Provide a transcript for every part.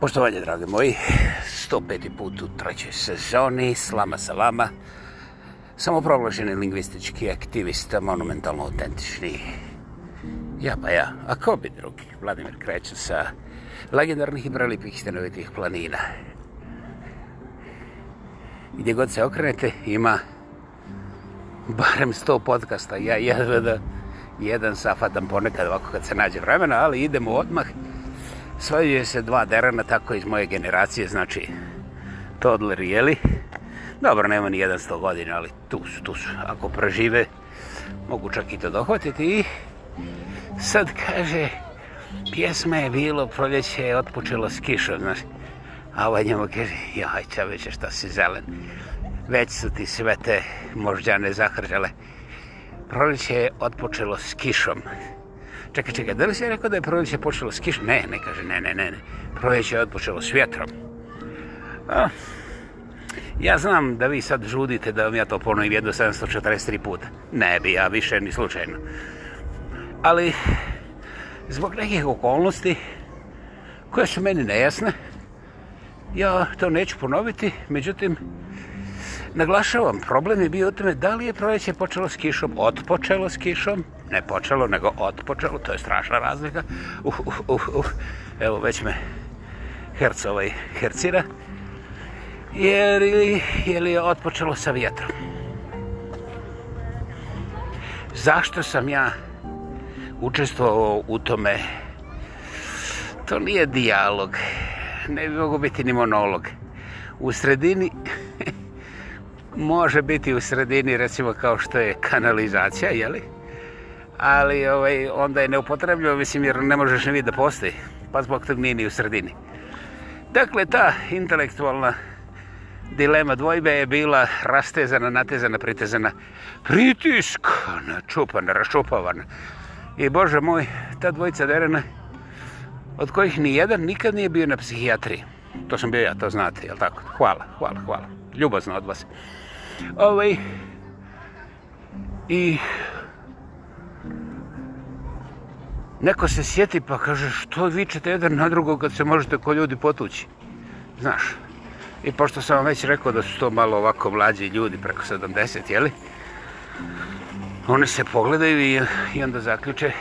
Poštovanje, drage moji, 105. put u trećoj sezoni, slama sa vama, samoproglašeni lingvistički aktivista, monumentalno autentični. Ja pa ja, a ko bi drugi? Vladimir Krećan sa legendarnih i prelipih stanovitih planina. Gdje god se okrenete, ima barem 100 podcasta. Ja jedva da jedan safatam ponekad ovako kad se nađe vremena, ali idemo odmah. Odmah svađuje se dva derana, tako iz moje generacije, znači Todler i Eli. Dobro, nema ni jedan sto godina, ali tu su, tu su. Ako prežive, mogu čak i to dohvatiti. I sad kaže, pjesma je bilo, proljeće je otpočelo s kišom, znaš. A ovaj njemu kaže, jaj čaveće, šta si zelen. Već su ti sve te možđane zahržale. Proljeće je otpočelo s kišom čekaj, čekaj, da li si ja rekao da je proljeće počelo s kišom? Ne, ne kaže, ne, ne, ne, ne. Proljeće je odpočelo s vjetrom. A, ja znam da vi sad žudite da vam ja to ponovim jedno 743 puta. Ne bi ja više ni slučajno. Ali, zbog nekih okolnosti koje su meni nejasne, ja to neću ponoviti, međutim, naglašavam, problem je bio u tome da li je proljeće počelo s kišom, otpočelo s kišom, ne počelo, nego otpočelo, to je strašna razlika. Uh, uh, uh, uh. Evo, već me herc ovaj hercira. Jer je li je otpočelo sa vjetrom? Zašto sam ja učestvovao u tome? To nije dijalog. Ne bi mogu biti ni monolog. U sredini... može biti u sredini, recimo, kao što je kanalizacija, jeli? li? ali ovaj, onda je neupotrebljivo, mislim, jer ne možeš ne vidjeti da postoji, pa zbog tog nije ni u sredini. Dakle, ta intelektualna dilema dvojbe je bila rastezana, natezana, pritezana, pritiskana, čupana, rašupavana. I bože moj, ta dvojica derena, od kojih ni jedan nikad nije bio na psihijatriji. To sam bio ja, to znate, jel tako? Hvala, hvala, hvala. Ljubazno od vas. Ovaj, I neko se sjeti pa kaže što vičete jedan na drugo kad se možete ko ljudi potući. Znaš, i pošto sam vam već rekao da su to malo ovako mlađi ljudi preko 70, jeli? Oni se pogledaju i, i onda zaključe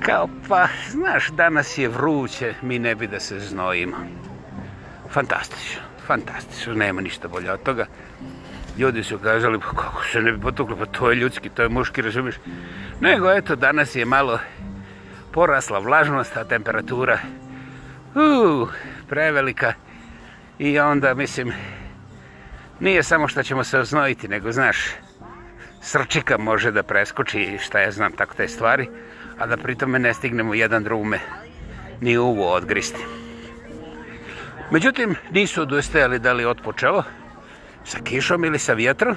kao pa, znaš, danas je vruće, mi ne bi da se znojimo. Fantastično, fantastično, nema ništa bolje od toga ljudi su kažali, pa kako se ne bi potukli, pa to je ljudski, to je muški, razumiješ? Nego, eto, danas je malo porasla vlažnost, a temperatura uu, uh, prevelika. I onda, mislim, nije samo što ćemo se oznojiti, nego, znaš, srčika može da preskoči, šta ja znam, tako te stvari, a da pritome ne stignemo jedan drume ni uvo odgristi. Međutim, nisu odustajali da li otpočelo, počelo, sa kišom ili sa vjetrom.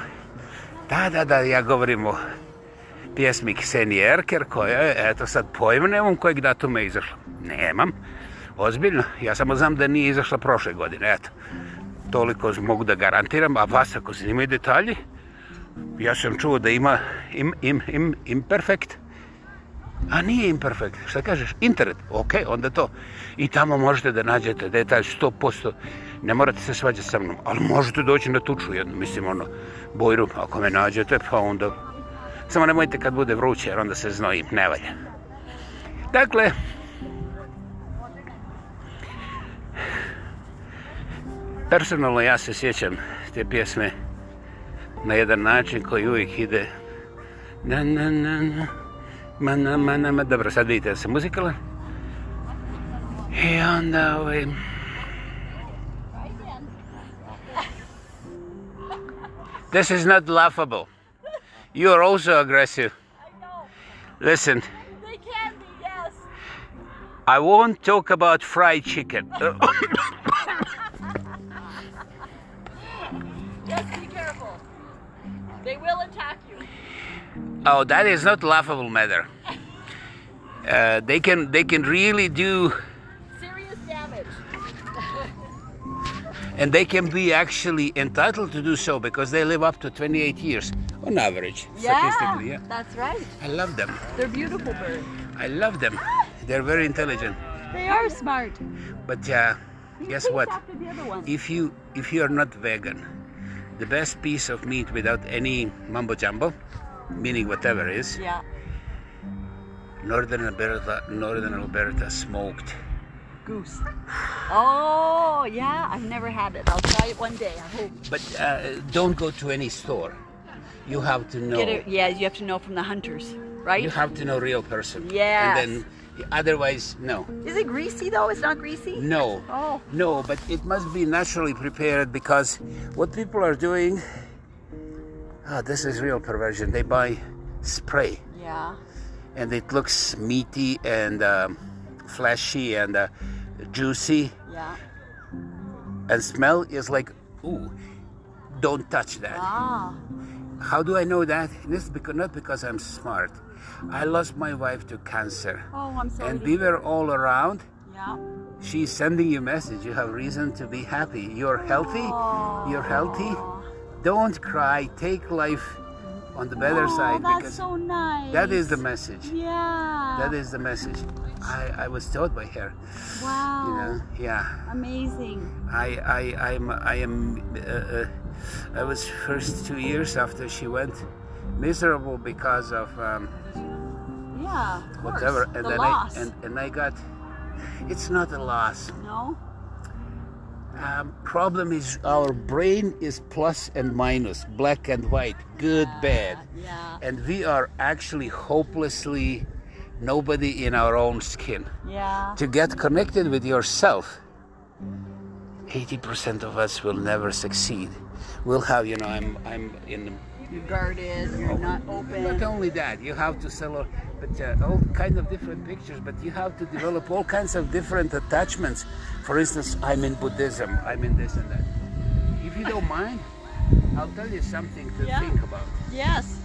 Da, da, da, ja govorim o pjesmi Ksenije Erker, koja je, eto sad, pojma nemam kojeg datuma je izašla. Nemam, ozbiljno, ja samo znam da nije izašla prošle godine, eto. Toliko mogu da garantiram, a vas ako zanimaju detalji, ja sam čuo da ima im, im, im, imperfect, a nije imperfect, šta kažeš, internet, okej, okay, onda to. I tamo možete da nađete detalj 100% ne morate se svađati sa mnom, ali možete doći na tuču jednu, mislim, ono, bojru, ako me nađete, pa onda... Samo nemojte kad bude vruće, jer onda se znojim, ne valja. Dakle, personalno ja se sjećam te pjesme na jedan način koji uvijek ide na na na na ma na ma na ma dobro sad vidite da se muzikala i onda ovaj This is not laughable. You are also aggressive. I know. Listen. They can be, yes. I won't talk about fried chicken. Just be careful. They will attack you. Oh, that is not laughable matter. Uh, they can they can really do and they can be actually entitled to do so because they live up to 28 years on average yeah, statistically yeah that's right i love them they're beautiful birds i love them they're very intelligent they are smart but uh, guess what if you if you are not vegan the best piece of meat without any mumbo jumbo meaning whatever is yeah northern alberta northern alberta smoked goose. Oh, yeah, I've never had it. I'll try it one day, I hope. But uh, don't go to any store. You have to know. A, yeah, you have to know from the hunters, right? You have to know real person. Yeah. And then, otherwise, no. Is it greasy though? It's not greasy. No. Oh. No, but it must be naturally prepared because what people are doing. Oh, this is real perversion. They buy spray. Yeah. And it looks meaty and um, fleshy and. Uh, juicy. Yeah. And smell is like, ooh, don't touch that. Ah. How do I know that? This because, not because I'm smart. I lost my wife to cancer. Oh, I'm sorry. And we were all around. Yeah. She's sending you message. You have reason to be happy. You're healthy. Oh. You're healthy. Don't cry. Take life on the better oh, side. That's so nice. That is the message. Yeah. That is the message. I, I was taught by her. Wow. You know, yeah. Amazing. I I I'm I am uh, uh, I was first two years after she went miserable because of um, yeah of whatever and the then loss. I and, and I got it's not a loss. No um, problem is our brain is plus and minus, black and white, good, yeah, bad. Yeah. And we are actually hopelessly nobody in our own skin. Yeah. To get connected with yourself, 80% of us will never succeed. We'll have, you know, I'm, I'm in. You're guarded, you're oh. not open. Not only that, you have to sell but uh, all kind of different pictures but you have to develop all kinds of different attachments for instance i'm in buddhism i'm in this and that if you don't mind i'll tell you something to yeah. think about yes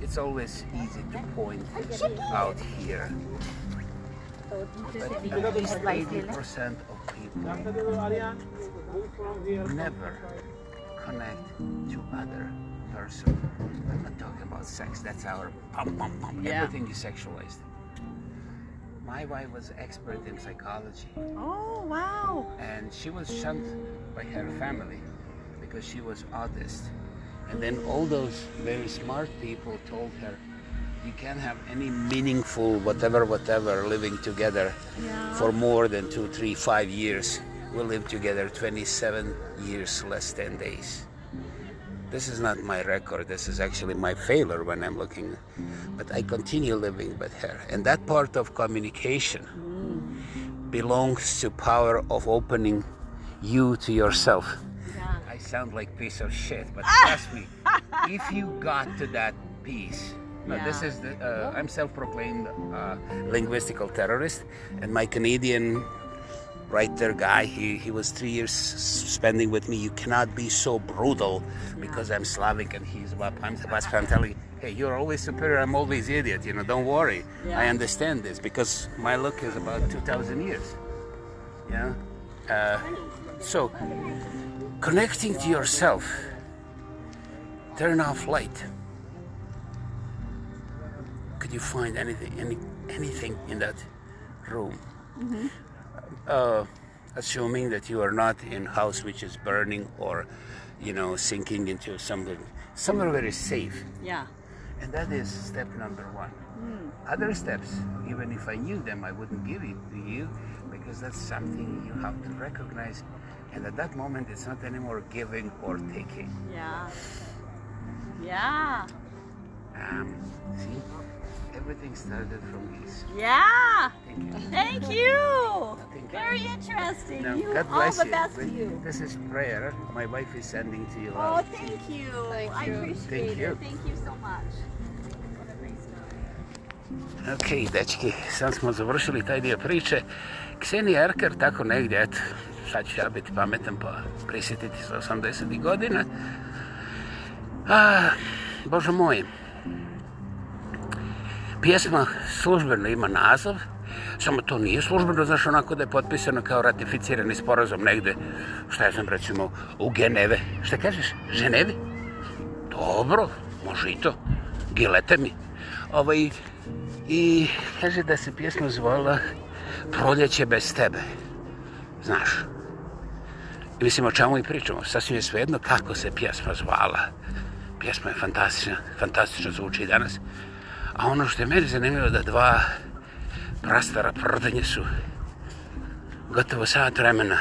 it's always easy to point out here percent of people never connect to other person. I'm not talking about sex. That's our pum pum pum. Yeah. Everything is sexualized. My wife was expert in psychology. Oh wow! And she was shunned by her family because she was autist. And then all those very smart people told her, you can't have any meaningful whatever whatever living together yeah. for more than two three five years we lived together 27 years less 10 days this is not my record this is actually my failure when i'm looking but i continue living with her and that part of communication belongs to power of opening you to yourself yeah. i sound like piece of shit but trust me if you got to that piece yeah. this is the, uh, I'm self-proclaimed uh, linguistical terrorist, and my Canadian writer guy, he, he was three years spending with me. You cannot be so brutal because I'm Slavic and he's what I'm, what I'm telling. Hey, you're always superior. I'm always idiot. You know, don't worry. Yeah. I understand this because my look is about 2,000 years. Yeah. Uh, so, connecting to yourself. Turn off light could you find anything, any, anything in that room? Mm-hmm. Uh, assuming that you are not in house which is burning or, you know, sinking into something, somewhere very safe. Yeah. And that is step number one. Mm. Other steps, even if I knew them, I wouldn't give it to you because that's something you have to recognize. And at that moment, it's not anymore giving or taking. Yeah. Yeah. Um, see, everything started from this. Yeah. Thank you. Thank you. Very interesting. Now, you God bless all the best you. to you. This is prayer. My wife is sending to you. Oh, thank you. Thank you. I appreciate thank it. You. Thank you so much. Ok, dečki, sad smo završili taj dio priče. Ksenija Erker, tako negdje, eto, sad ću ja biti pametan pa prisjetiti sa 80. godina. A, ah, Bože moj, pjesma službeno ima naziv, samo to nije službeno, znaš, onako da je potpisano kao ratificirani sporazum negde, šta ja znam, recimo, u Geneve. Šta kažeš? Ženevi? Dobro, može i to. Gilete mi. Ovaj, I kaže da se pjesma zvala Proljeće bez tebe. Znaš, mislim o čemu i pričamo. Sasvim je svejedno kako se pjesma zvala. Pjesma je fantastična, fantastično zvuči i danas. A ono što je meni zanimljivo da dva prastara prdanje su gotovo sat vremena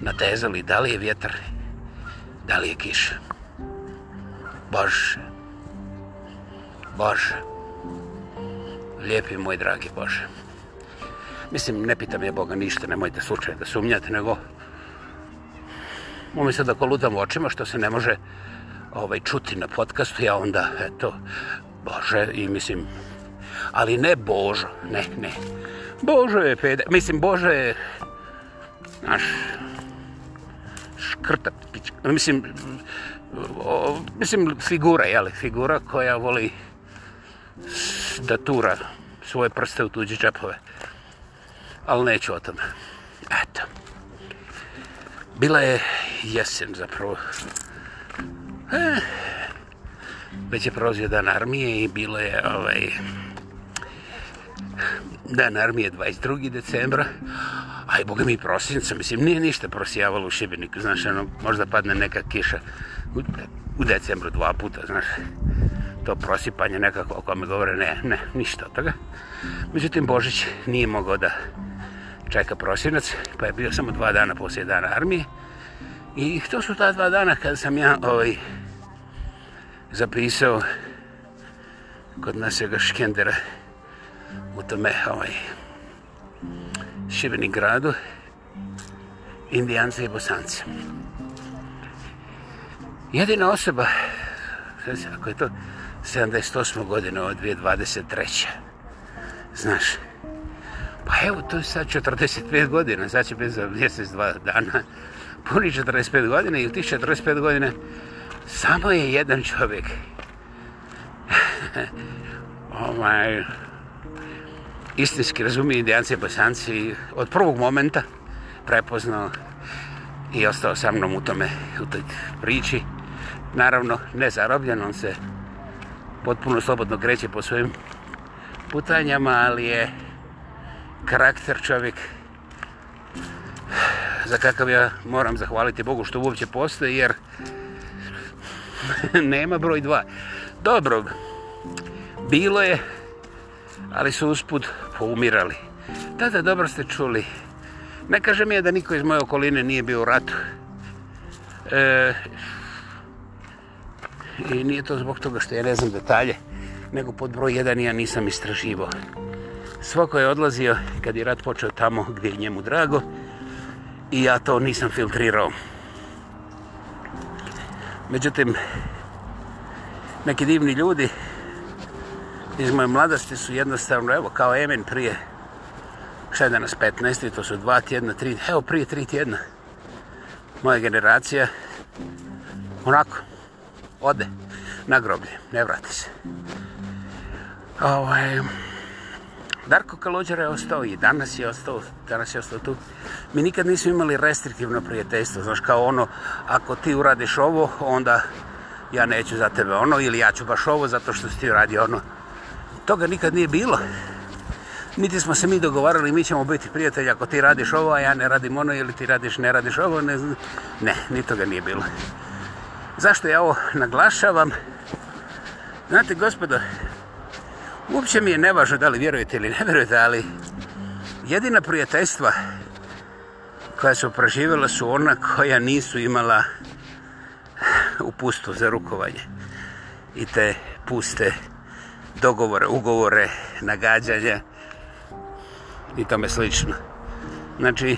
natezali da li je vjetar, da li je kiša. Bože, Bože, lijepi moj dragi Bože. Mislim, ne pitam je Boga ništa, nemojte slučaje da sumnjate, nego umjesto da kolutam očima što se ne može ovaj čuti na podcastu, ja onda, eto, Bože, i mislim, ali ne Božo, ne, ne. Božo je pede, mislim, Božo je, znaš, škrta, mislim, o, mislim, figura, jeli, figura koja voli da tura svoje prste u tuđe džepove. Ali neću o tome. Eto. Bila je jesen zapravo. Eh, već je prolazio dan armije i bilo je ovaj, dan armije 22. decembra, a i boga mi prosinca, mislim, nije ništa prosijavalo u Šibeniku, znaš, ono, možda padne neka kiša u, u decembru dva puta, znaš, to prosipanje nekako o kome govore, ne, ne, ništa od toga. Međutim, Božić nije mogao da čeka prosinac, pa je bio samo dva dana poslije dana armije. I to su ta dva dana kada sam ja ovaj, zapisao kod našeg škendera u tome ovaj, Šibeni gradu indijanca i bosanca. Jedina osoba, ako je to 78. godine od 2023. Znaš, pa evo to je sad 45 godina, sad će biti za mjesec, dva dana, puni 45 godina i u tih 45 godina samo je jedan čovjek ovaj istinski razumije indijance bosanci od prvog momenta prepoznao i ostao sa mnom u tome u toj priči naravno ne zarobljen on se potpuno slobodno kreće po svojim putanjama ali je karakter čovjek za kakav ja moram zahvaliti Bogu što uopće postoji jer nema broj dva. Dobro, bilo je, ali su usput poumirali. Da, da, dobro ste čuli. Ne kažem je da niko iz moje okoline nije bio u ratu. E, I nije to zbog toga što ja ne znam detalje, nego pod broj jedan ja nisam istraživo. Svako je odlazio kad je rat počeo tamo gdje je njemu drago i ja to nisam filtrirao. Međutim, neki divni ljudi iz moje mladosti su jednostavno, evo, kao Emin prije, šta je danas 15, to su dva tjedna, tri, evo prije tri tjedna, moja generacija, onako, ode na groblje, ne vrati se. Ovo ovaj, je... Darko Kalođara je ostao i danas je ostao, danas je ostao tu. Mi nikad nismo imali restriktivno prijateljstvo, znaš, kao ono, ako ti uradiš ovo, onda ja neću za tebe ono, ili ja ću baš ovo zato što si ti uradio ono. Toga nikad nije bilo. Niti smo se mi dogovarali, mi ćemo biti prijatelji ako ti radiš ovo, a ja ne radim ono, ili ti radiš, ne radiš ovo, ne znam. Ne, ni toga nije bilo. Zašto ja ovo naglašavam? Znate, gospodo, Uopće mi je nevažno da li vjerujete ili ne vjerujete, ali jedina prijateljstva koja su proživjela su ona koja nisu imala upustu za rukovanje i te puste dogovore, ugovore, nagađanja i tome slično. Znači,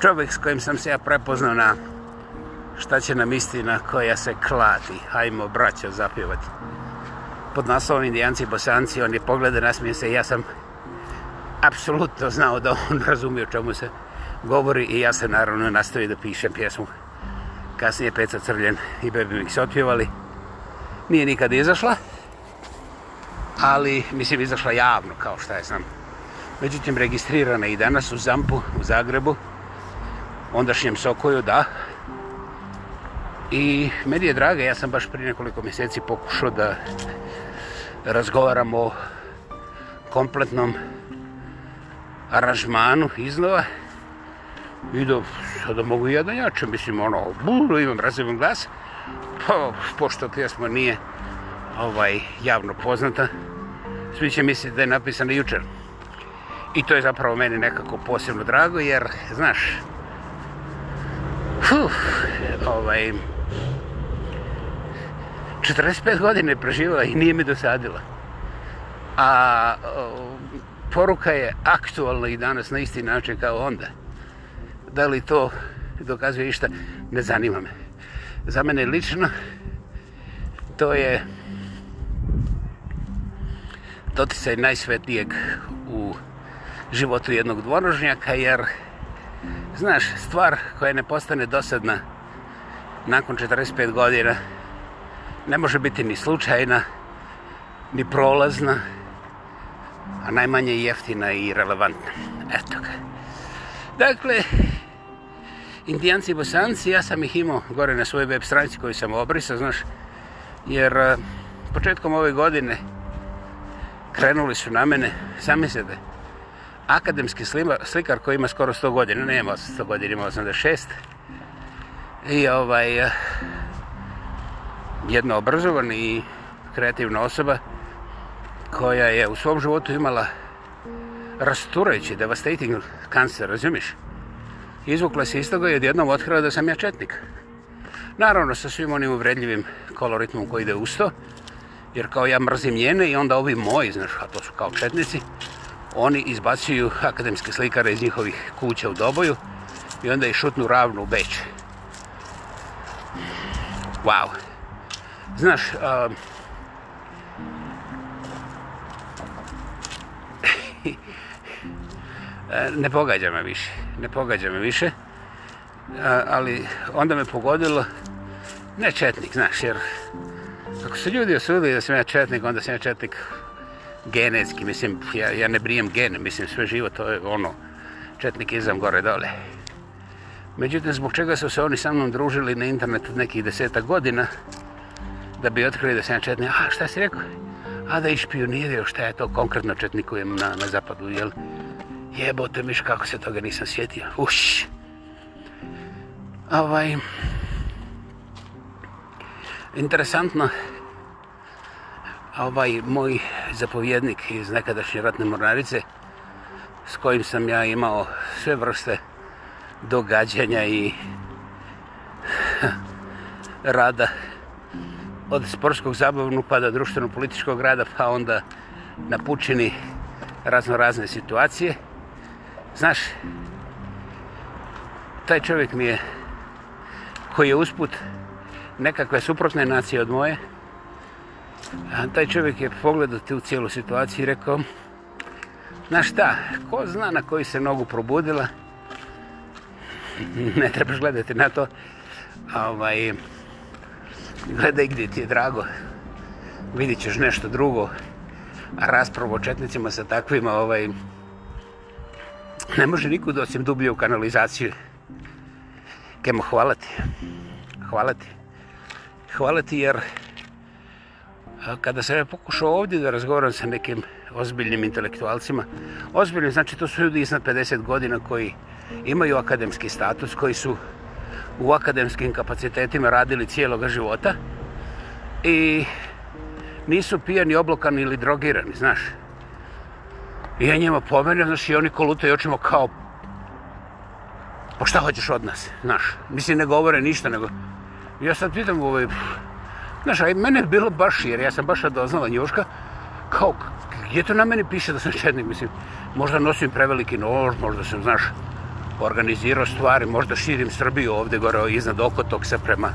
čovjek s kojim sam se ja prepoznao na šta će nam istina koja se klati, hajmo braćo zapivati. Hvala pod naslovom Indijanci i Bosanci, oni pogleda, nasmije se, ja sam apsolutno znao da on razumije o čemu se govori i ja sam naravno nastavio da pišem pjesmu. Kasnije Peca Crljen i Bebi Mix otpivali. Nije nikada izašla, ali mislim izašla javno, kao šta je znam. Međutim, registrirana i danas u Zampu, u Zagrebu, ondašnjem Sokoju, da, I meni je draga, ja sam baš prije nekoliko mjeseci pokušao da razgovaram o kompletnom aranžmanu iznova. I da sada mogu i ja da jače, mislim, ono, buru, imam razivan glas. Pa, pošto pjesma nije ovaj javno poznata, svi će misliti da je napisana jučer. I to je zapravo meni nekako posebno drago, jer, znaš, fuf, ovaj, 45 godine preživala i nije mi dosadila. A poruka je aktualna i danas na isti način kao onda. Da li to dokazuje išta? Ne zanima me. Za mene lično to je doticaj najsvetlijeg u životu jednog dvonožnjaka, jer znaš, stvar koja ne postane dosadna nakon 45 godina ne može biti ni slučajna, ni prolazna, a najmanje jeftina i relevantna. Eto ga. Dakle, indijanci i bosanci, ja sam ih imao gore na svojoj web stranici koju sam obrisao, znaš, jer e, početkom ove godine krenuli su na mene, sami se da akademski slima, slikar koji ima skoro 100 godina, nema 100 godina, ima 86, i ovaj, uh, jedna obrazovana i kreativna osoba koja je u svom životu imala rasturajući, devastating cancer, razumiš? Izvukla se iz toga i odjednom otkrila da sam ja četnik. Naravno, sa svim onim uvredljivim koloritmom koji ide usto, jer kao ja mrzim njene i onda ovi moji, znaš, a to su kao četnici, oni izbacuju akademske slikare iz njihovih kuća u doboju i onda ih šutnu ravno u beć. Wow znaš, uh, ne pogađa me više, ne pogađa me više, uh, ali onda me pogodilo, ne četnik, znaš, jer ako su ljudi osudili da sam ja četnik, onda sam ja četnik genetski, mislim, ja, ja ne brijem gen, mislim, sve živo to je ono, četnik izam gore dole. Međutim, zbog čega su se oni sa mnom družili na internetu nekih deseta godina, uh, da bi otkrili da se na Četni, a šta si rekao? A da išpioniraju šta je to konkretno Četnikujem na, na zapadu, jel? Jebote miš, kako se toga nisam sjetio. Uš! Ovaj... Interesantno, ovaj moj zapovjednik iz nekadašnje ratne mornarice, s kojim sam ja imao sve vrste događanja i rada od sportskog zabavnog pa do društveno-političkog rada, pa onda na pučini razno razne situacije. Znaš, taj čovjek mi je, koji je usput nekakve suprotne nacije od moje, taj čovjek je pogledao tu cijelu situaciju i rekao, znaš šta, ko zna na koji se nogu probudila, ne trebaš gledati na to, ovaj, gledaj gdje ti je drago, vidit ćeš nešto drugo, a raspravo o četnicima sa takvima, ovaj, ne može nikud osim dublje u kanalizaciju. Kemo, hvala ti. Hvala ti. Hvala ti jer kada sam ja pokušao ovdje da razgovaram sa nekim ozbiljnim intelektualcima, ozbiljni znači to su ljudi iznad 50 godina koji imaju akademski status, koji su u akademskim kapacitetima radili cijeloga života i nisu pijani, oblokani ili drogirani, znaš. I ja njima pomenem, znaš, i oni kolutaju očima kao pa šta hoćeš od nas, znaš. Mislim, ne govore ništa, nego... Ja sad pitam, ovaj, znaš, a mene je bilo baš, jer ja sam baš doznala njuška, kao, gdje to na meni piše da sam četnik, mislim, možda nosim preveliki nož, možda sam, znaš, organizirao stvari, možda širim Srbiju ovde gore iznad okotog se prema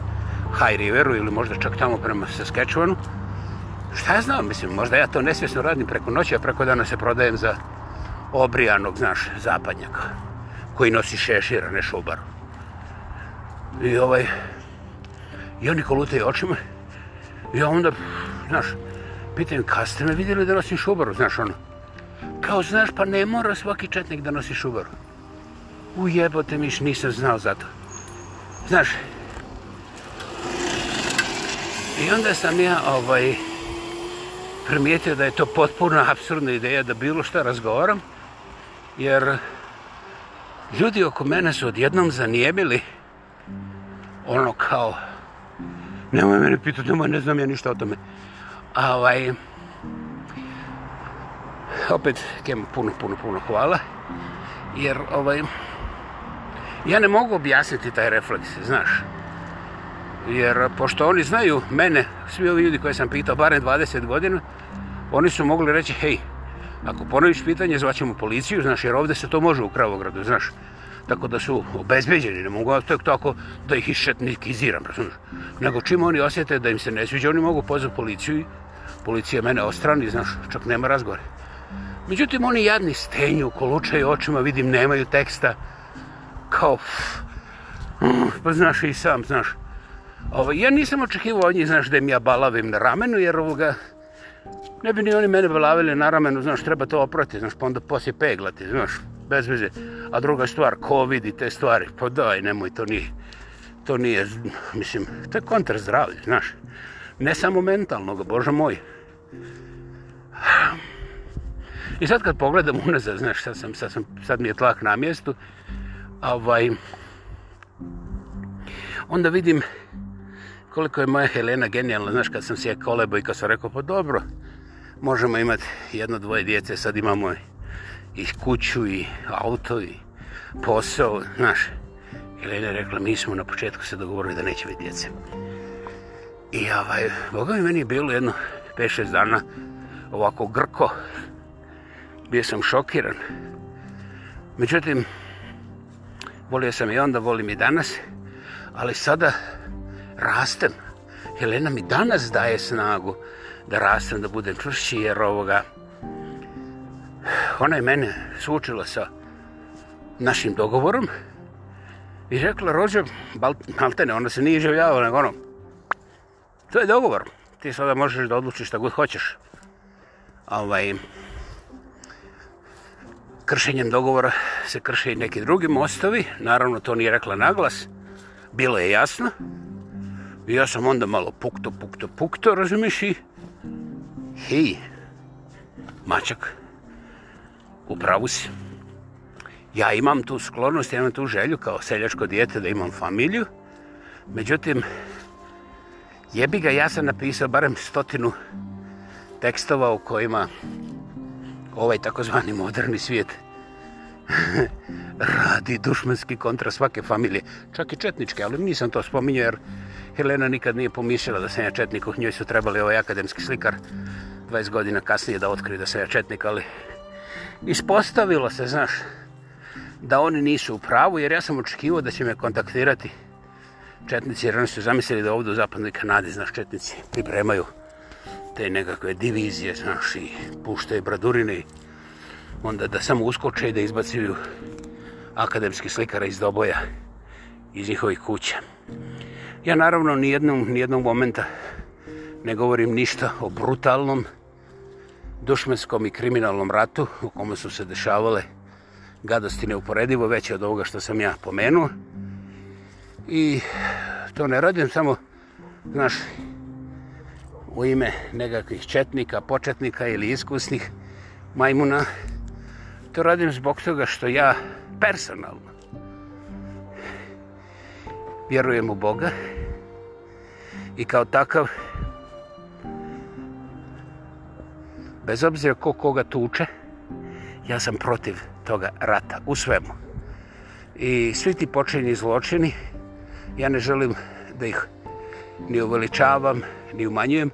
High Riveru ili možda čak tamo prema Saskatchewanu. Šta ja znam, mislim, možda ja to nesvjesno radim preko noći, a preko dana se prodajem za obrijanog, znaš, zapadnjaka koji nosi šešira, ne šubar. I ovaj, i oni kolutaju očima, i onda, znaš, pitam, kada ste me vidjeli da nosim šubaru, znaš, ono, kao, znaš, pa ne mora svaki četnik da nosi šubaru. Ujebote miš, nisam znao za to. Znaš, i onda sam ja ovaj, primijetio da je to potpuno absurdna ideja da bilo što razgovaram, jer ljudi oko mene su odjednom zanijemili ono kao, nemoj mene pitati, nemoj, ne znam ja ništa o tome. A ovaj, opet kem puno, puno, puno hvala. Jer, ovaj, ja ne mogu objasniti taj refleks, znaš. Jer, pošto oni znaju mene, svi ovi ljudi koje sam pitao, barem 20 godina, oni su mogli reći, hej, ako ponoviš pitanje, zvaćemo policiju, znaš, jer ovde se to može u Kravogradu, znaš. Tako da su obezbeđeni, ne mogu tek tako da ih išetnikiziram, razumiješ. Nego čim oni osjete da im se ne sviđa, oni mogu pozvati policiju, policija mene ostrani, znaš, čak nema razgovore. Međutim, oni jadni stenju, kolučaju očima, vidim, nemaju teksta. Kao, pff, mm, pa znaš i sam, znaš. Ovo, ja nisam očekivao od njih, znaš, da im ja balavim na ramenu, jer ovoga... Ne bi ni oni mene balavili na ramenu, znaš, treba to oprati, znaš, pa onda poslije peglati, znaš, bez veze. A druga stvar, COVID i te stvari, pa daj, nemoj, to nije, to nije, mislim, to je kontra zdravlje, znaš. Ne samo mentalnog, bože moj. Um, I sad kad pogledam unazad, znaš, sad, sam, sad, sam, sad mi je tlak na mjestu, ovaj, onda vidim koliko je moja Helena genijalna, znaš, kad sam sjek kolebo i kad sam rekao, pa dobro, možemo imati jedno, dvoje djece, sad imamo i kuću i auto i posao, znaš. Helena je rekla, mi smo na početku se dogovorili da neće biti djece. I ovaj, boga mi meni je bilo jedno 5-6 dana ovako grko, bio sam šokiran. Međutim, volio sam i onda, volim i danas, ali sada rastem. Helena mi danas daje snagu da rastem, da budem čvršći, jer ovoga... Ona je mene sučila sa našim dogovorom i rekla, rođe, maltene, ona se nije življavala, nego ono, to je dogovor. Ti sada možeš da odlučiš šta god hoćeš. Ovaj, kršenjem dogovora se krše i neki drugi mostovi. Naravno, to nije rekla naglas. Bilo je jasno. I ja sam onda malo pukto, pukto, pukto, razumiješ i... Hej, mačak, upravu si. Ja imam tu sklonost, imam tu želju kao seljačko dijete da imam familiju. Međutim, jebi ga, ja sam napisao barem stotinu tekstova u kojima ovaj takozvani moderni svijet radi dušmanski kontra svake familije, čak i četničke, ali nisam to spominio jer Helena nikad nije pomislila da sam ja četnik, u njoj su trebali ovaj akademski slikar 20 godina kasnije da otkrije da sam ja četnik, ali ispostavilo se, znaš, da oni nisu u pravu jer ja sam očekivao da će me kontaktirati četnici jer oni su zamislili da ovdje u zapadnoj Kanadi, znaš, četnici pripremaju te nekakve divizije, znaš, i puštaju bradurine, onda da samo uskoče i da izbacuju akademski slikara iz doboja, iz njihovih kuća. Ja naravno nijednom, nijednom momenta ne govorim ništa o brutalnom dušmenskom i kriminalnom ratu u kome su se dešavale gadosti neuporedivo veće od ovoga što sam ja pomenuo. I to ne radim samo, znaš, u ime nekakvih četnika, početnika ili iskusnih majmuna. To radim zbog toga što ja personalno vjerujem u Boga i kao takav bez obzira ko koga tuče ja sam protiv toga rata u svemu i svi ti počinjeni zločini ja ne želim da ih ni uveličavam, ni umanjujem,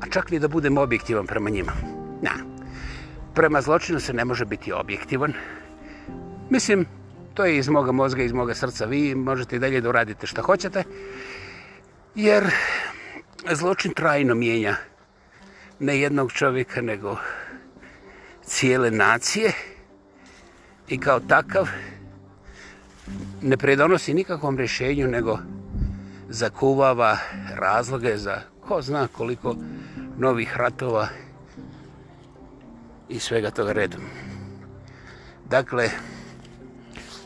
a čak ni da budem objektivan prema njima. Na. Prema zločinu se ne može biti objektivan. Mislim, to je iz moga mozga, iz moga srca. Vi možete i dalje da uradite što hoćete, jer zločin trajno mijenja ne jednog čovjeka, nego cijele nacije i kao takav ne predonosi nikakvom rješenju, nego zakuvava razloge za ko zna koliko novih ratova i svega toga redom. Dakle,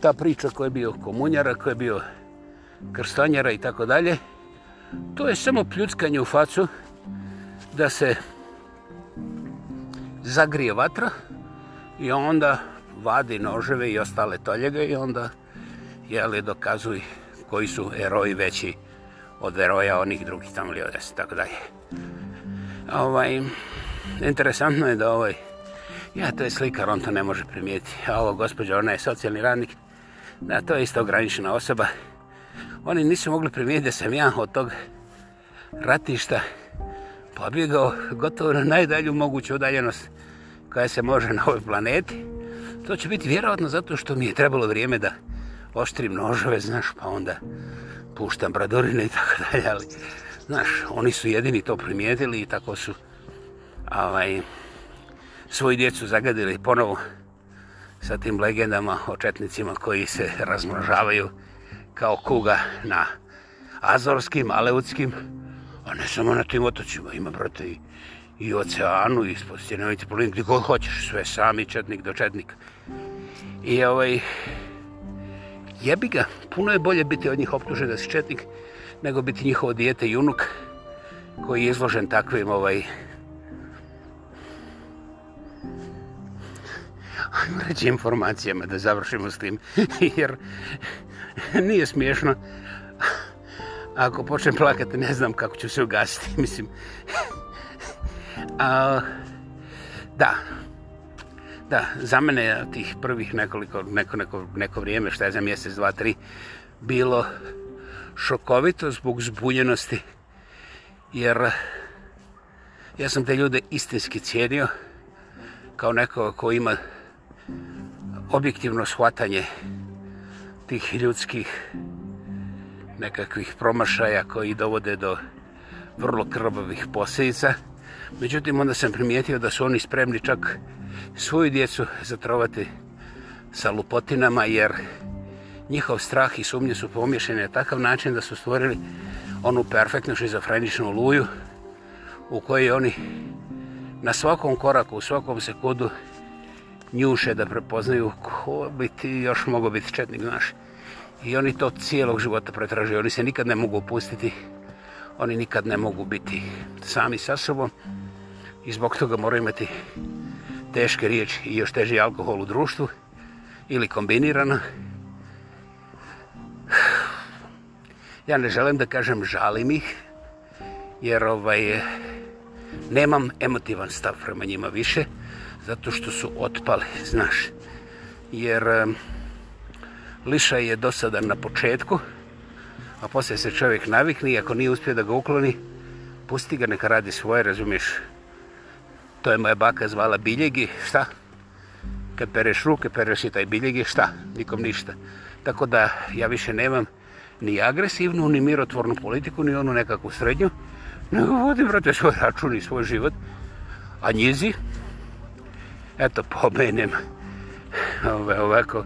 ta priča koja je bio komunjara, koja je bio krstanjara i tako dalje, to je samo pljuckanje u facu da se zagrije vatra i onda vadi noževe i ostale toljega i onda jeli, dokazuj koji su eroji veći od veroja onih drugih tamo ili odresa, tako dalje. Ovaj, interesantno je da ovaj, ja to je slikar, on to ne može primijeti, a ovo gospođa, ona je socijalni radnik, da, to je isto ograničena osoba. Oni nisu mogli primijeti da sam ja od tog ratišta pobjegao gotovo na najdalju moguću udaljenost koja se može na ovoj planeti. To će biti vjerovatno zato što mi je trebalo vrijeme da oštrim nožove, znaš, pa onda puštam bradorine i tako dalje, ali znaš, oni su jedini to primijetili i tako su ovaj, svoju djecu zagadili ponovo sa tim legendama o četnicima koji se razmnožavaju kao kuga na Azorskim, Aleutskim, a ne samo na tim otočima, ima brate i, i oceanu, i spod stjenovice, gdje god hoćeš, sve sami četnik do četnika. I ovaj, jebi ga, puno je bolje biti od njih optužen da si četnik, nego biti njihovo dijete i unuk koji je izložen takvim ovaj... Ajmo reći informacijama da završimo s tim, jer nije smiješno. Ako počnem plakati, ne znam kako ću se ugasiti, mislim. A, da, da, za mene tih prvih nekoliko, neko, neko, neko vrijeme, šta je za mjesec, dva, tri, bilo šokovito zbog zbunjenosti, jer ja sam te ljude istinski cijenio kao neko ko ima objektivno shvatanje tih ljudskih nekakvih promašaja koji dovode do vrlo krvavih posljedica. Međutim, onda sam primijetio da su oni spremni čak svoju djecu zatrovati sa lupotinama, jer njihov strah i sumnje su pomješene na takav način da su stvorili onu perfektnu šizofreničnu luju u kojoj oni na svakom koraku, u svakom sekundu njuše da prepoznaju ko biti, još mogu biti četnik naš. I oni to cijelog života pretražaju. Oni se nikad ne mogu opustiti. Oni nikad ne mogu biti sami sa sobom. I zbog toga moraju imati teške riječi i još teži alkohol u društvu ili kombinirano. Ja ne želim da kažem žalim ih, jer ovaj, nemam emotivan stav prema njima više, zato što su otpali, znaš. Jer um, Liša je dosadan na početku, a poslije se čovjek navikni, ako nije uspio da ga ukloni, pusti ga, neka radi svoje, razumiješ? to je moja baka zvala biljegi, šta? Kad pereš ruke, pereš i taj biljegi, šta? Nikom ništa. Tako da ja više nemam ni agresivnu, ni mirotvornu politiku, ni onu nekakvu srednju, nego vodim, brate, svoj račun i svoj život. A njizi, eto, pomenem, ove, ovako,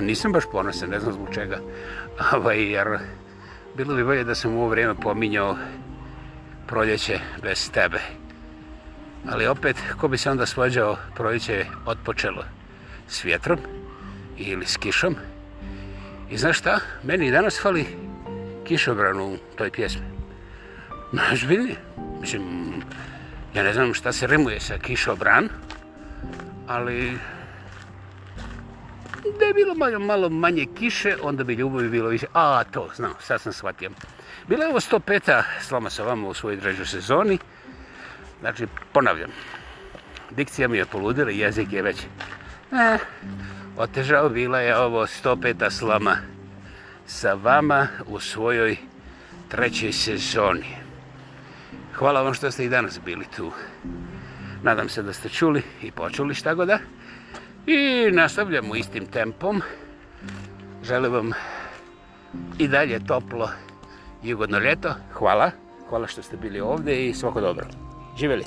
nisam baš ponosan, ne znam zbog čega, ove, jer bilo bi bolje da sam u ovo vrijeme pominjao proljeće bez tebe. Ali opet, ko bi se onda svađao, proljeće je otpočelo s vjetrom ili s kišom. I znaš šta? Meni danas fali kišobranu u toj pjesmi. Znaš, biljni? Mislim, ja ne znam šta se rimuje sa kišobran, ali da je bilo malo, malo manje kiše, onda bi ljubavi bilo više. A, to, znam, sad sam shvatio. Bila je ovo 105. slama sa vama u svojoj dražoj sezoni. Znači, ponavljam, dikcija mi je poludila, jezik je već... Eh, otežao bila je ovo 105. slama sa vama u svojoj trećoj sezoni. Hvala vam što ste i danas bili tu. Nadam se da ste čuli i počuli šta god da. I nastavljam u istim tempom. Želim vam i dalje toplo i ugodno ljeto. Hvala. Hvala što ste bili ovdje i svako dobro. Gibeli.